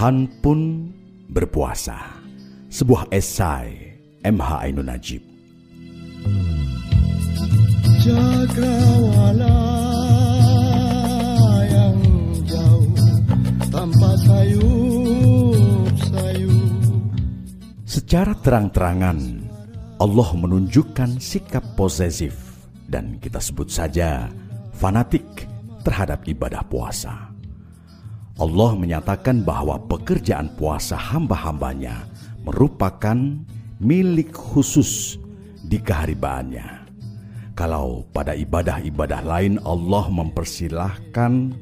Tuhan pun berpuasa. Sebuah esai MH Ainun Najib. Cakrawala yang jauh tanpa sayup-sayup. Secara terang-terangan, Allah menunjukkan sikap posesif dan kita sebut saja fanatik terhadap ibadah puasa. Allah menyatakan bahwa pekerjaan puasa hamba-hambanya merupakan milik khusus di keharibaannya. Kalau pada ibadah-ibadah lain Allah mempersilahkan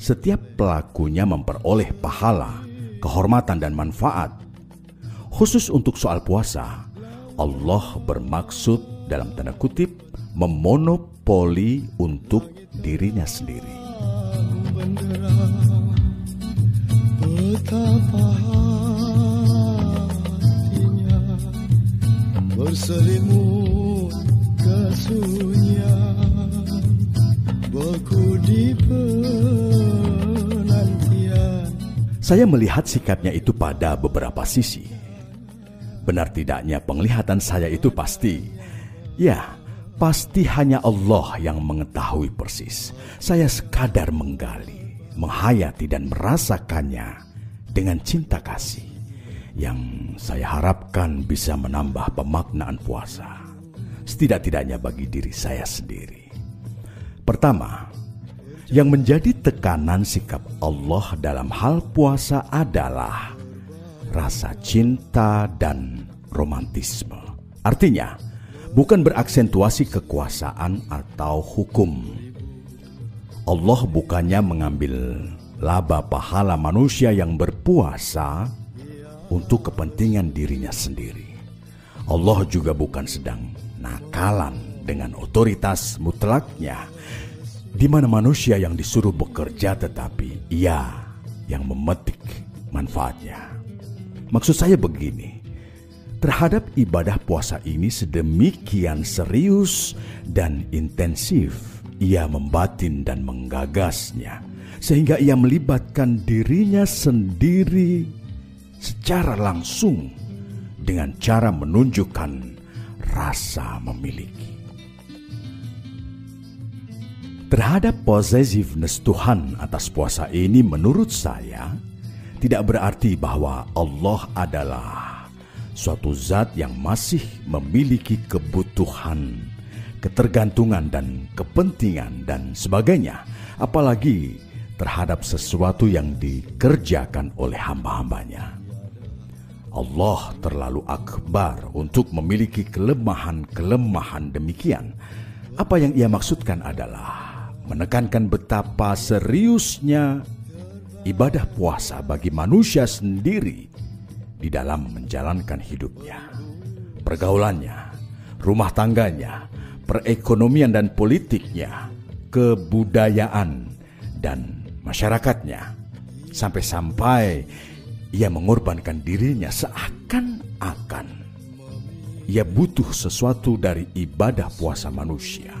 setiap pelakunya memperoleh pahala, kehormatan dan manfaat. Khusus untuk soal puasa, Allah bermaksud dalam tanda kutip memonopoli untuk dirinya sendiri. Saya melihat sikapnya itu pada beberapa sisi. Benar tidaknya penglihatan saya itu pasti. Ya, pasti hanya Allah yang mengetahui persis. Saya sekadar menggali menghayati dan merasakannya dengan cinta kasih yang saya harapkan bisa menambah pemaknaan puasa, setidak-tidaknya bagi diri saya sendiri. Pertama, yang menjadi tekanan sikap Allah dalam hal puasa adalah rasa cinta dan romantisme. Artinya, bukan beraksentuasi kekuasaan atau hukum, Allah bukannya mengambil laba pahala manusia yang berpuasa untuk kepentingan dirinya sendiri. Allah juga bukan sedang nakalan dengan otoritas mutlaknya, di mana manusia yang disuruh bekerja tetapi ia yang memetik manfaatnya. Maksud saya begini, terhadap ibadah puasa ini sedemikian serius dan intensif ia membatin dan menggagasnya, sehingga ia melibatkan dirinya sendiri secara langsung dengan cara menunjukkan rasa memiliki. Terhadap possessiveness Tuhan atas puasa ini menurut saya tidak berarti bahwa Allah adalah suatu zat yang masih memiliki kebutuhan ketergantungan dan kepentingan dan sebagainya, apalagi terhadap sesuatu yang dikerjakan oleh hamba-hambanya. Allah terlalu akbar untuk memiliki kelemahan-kelemahan demikian. Apa yang ia maksudkan adalah menekankan betapa seriusnya ibadah puasa bagi manusia sendiri di dalam menjalankan hidupnya, pergaulannya, rumah tangganya, perekonomian dan politiknya, kebudayaan, dan masyarakatnya. Sampai-sampai ia mengorbankan dirinya seakan-akan ia butuh sesuatu dari ibadah puasa manusia.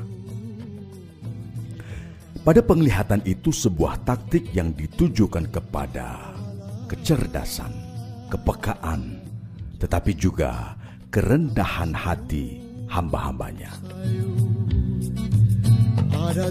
Pada penglihatan itu sebuah taktik yang ditujukan kepada kecerdasan, kepekaan, tetapi juga kerendahan hati hamba-hambanya. Ada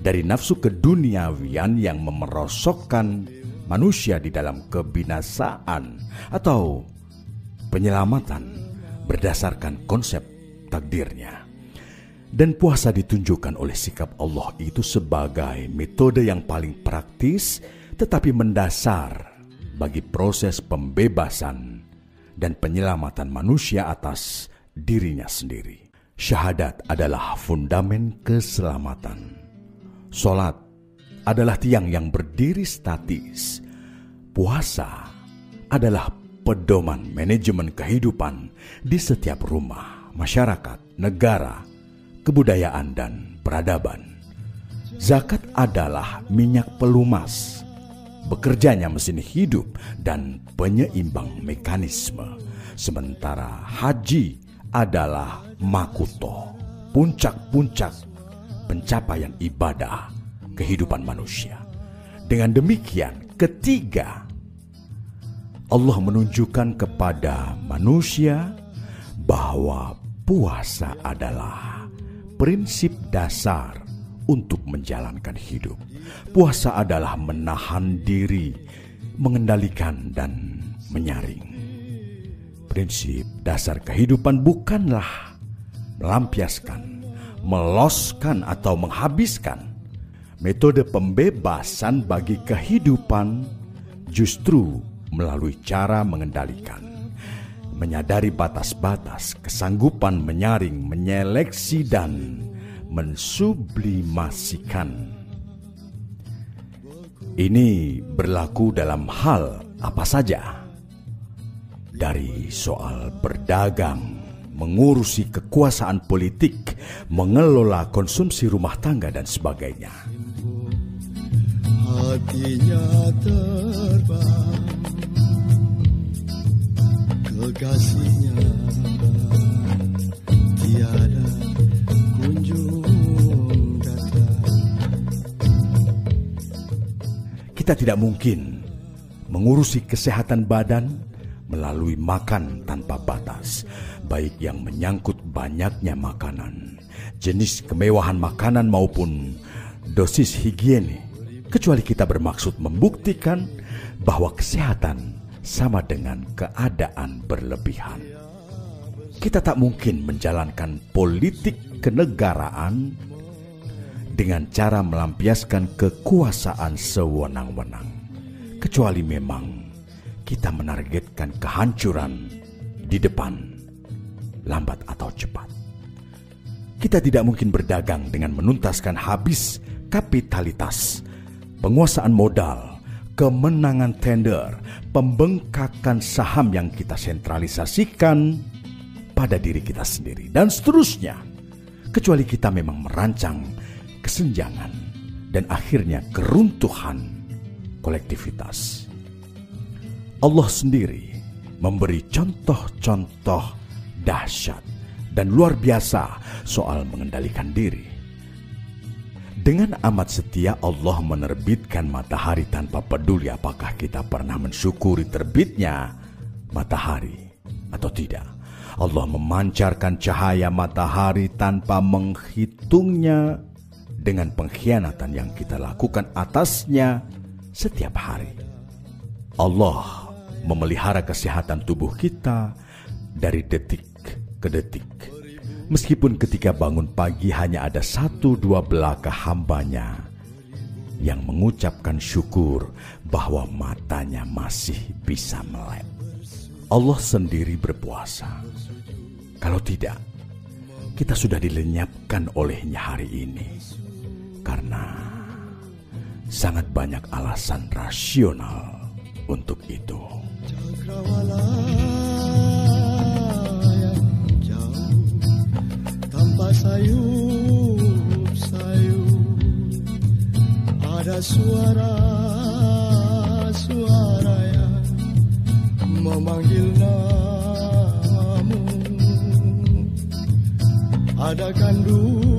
dari nafsu keduniawian yang memerosokkan manusia di dalam kebinasaan atau penyelamatan berdasarkan konsep takdirnya. Dan puasa ditunjukkan oleh sikap Allah itu sebagai metode yang paling praktis tetapi mendasar bagi proses pembebasan dan penyelamatan manusia atas dirinya sendiri. Syahadat adalah fundamen keselamatan. Solat adalah tiang yang berdiri statis. Puasa adalah pedoman manajemen kehidupan di setiap rumah, masyarakat, negara, kebudayaan, dan peradaban. Zakat adalah minyak pelumas, bekerjanya mesin hidup dan penyeimbang mekanisme. Sementara haji adalah makuto, puncak-puncak pencapaian ibadah kehidupan manusia. Dengan demikian, ketiga, Allah menunjukkan kepada manusia bahwa puasa adalah prinsip dasar untuk menjalankan hidup. Puasa adalah menahan diri, mengendalikan, dan menyaring. Prinsip dasar kehidupan bukanlah melampiaskan, meloskan, atau menghabiskan. Metode pembebasan bagi kehidupan justru melalui cara mengendalikan menyadari batas-batas, kesanggupan menyaring, menyeleksi, dan mensublimasikan. Ini berlaku dalam hal apa saja, dari soal berdagang, mengurusi kekuasaan politik, mengelola konsumsi rumah tangga, dan sebagainya. Hatinya terbang Kekasihnya tiada kunjung datang Kita tidak mungkin mengurusi kesehatan badan melalui makan tanpa batas, baik yang menyangkut banyaknya makanan, jenis kemewahan makanan maupun dosis higiene, kecuali kita bermaksud membuktikan bahwa kesehatan sama dengan keadaan berlebihan. Kita tak mungkin menjalankan politik kenegaraan dengan cara melampiaskan kekuasaan sewenang-wenang, kecuali memang kita menargetkan kehancuran di depan, lambat atau cepat. Kita tidak mungkin berdagang dengan menuntaskan habis kapitalitas, penguasaan modal, kemenangan tender, pembengkakan saham yang kita sentralisasikan pada diri kita sendiri, dan seterusnya. Kecuali kita memang merancang kesenjangan dan akhirnya keruntuhan kolektivitas. Allah sendiri memberi contoh-contoh dahsyat dan luar biasa soal mengendalikan diri dengan amat setia Allah menerbitkan matahari tanpa peduli apakah kita pernah mensyukuri terbitnya matahari atau tidak. Allah memancarkan cahaya matahari tanpa menghitungnya dengan pengkhianatan yang kita lakukan atasnya setiap hari. Allah memelihara kesehatan tubuh kita dari detik ke detik Meskipun ketika bangun pagi hanya ada satu dua belaka hambanya yang mengucapkan syukur bahwa matanya masih bisa melek. Allah sendiri berpuasa. Kalau tidak, kita sudah dilenyapkan olehnya hari ini. Karena sangat banyak alasan rasional untuk itu. Cakrawala. sayup-sayup Ada suara-suara yang memanggil namamu Ada kandung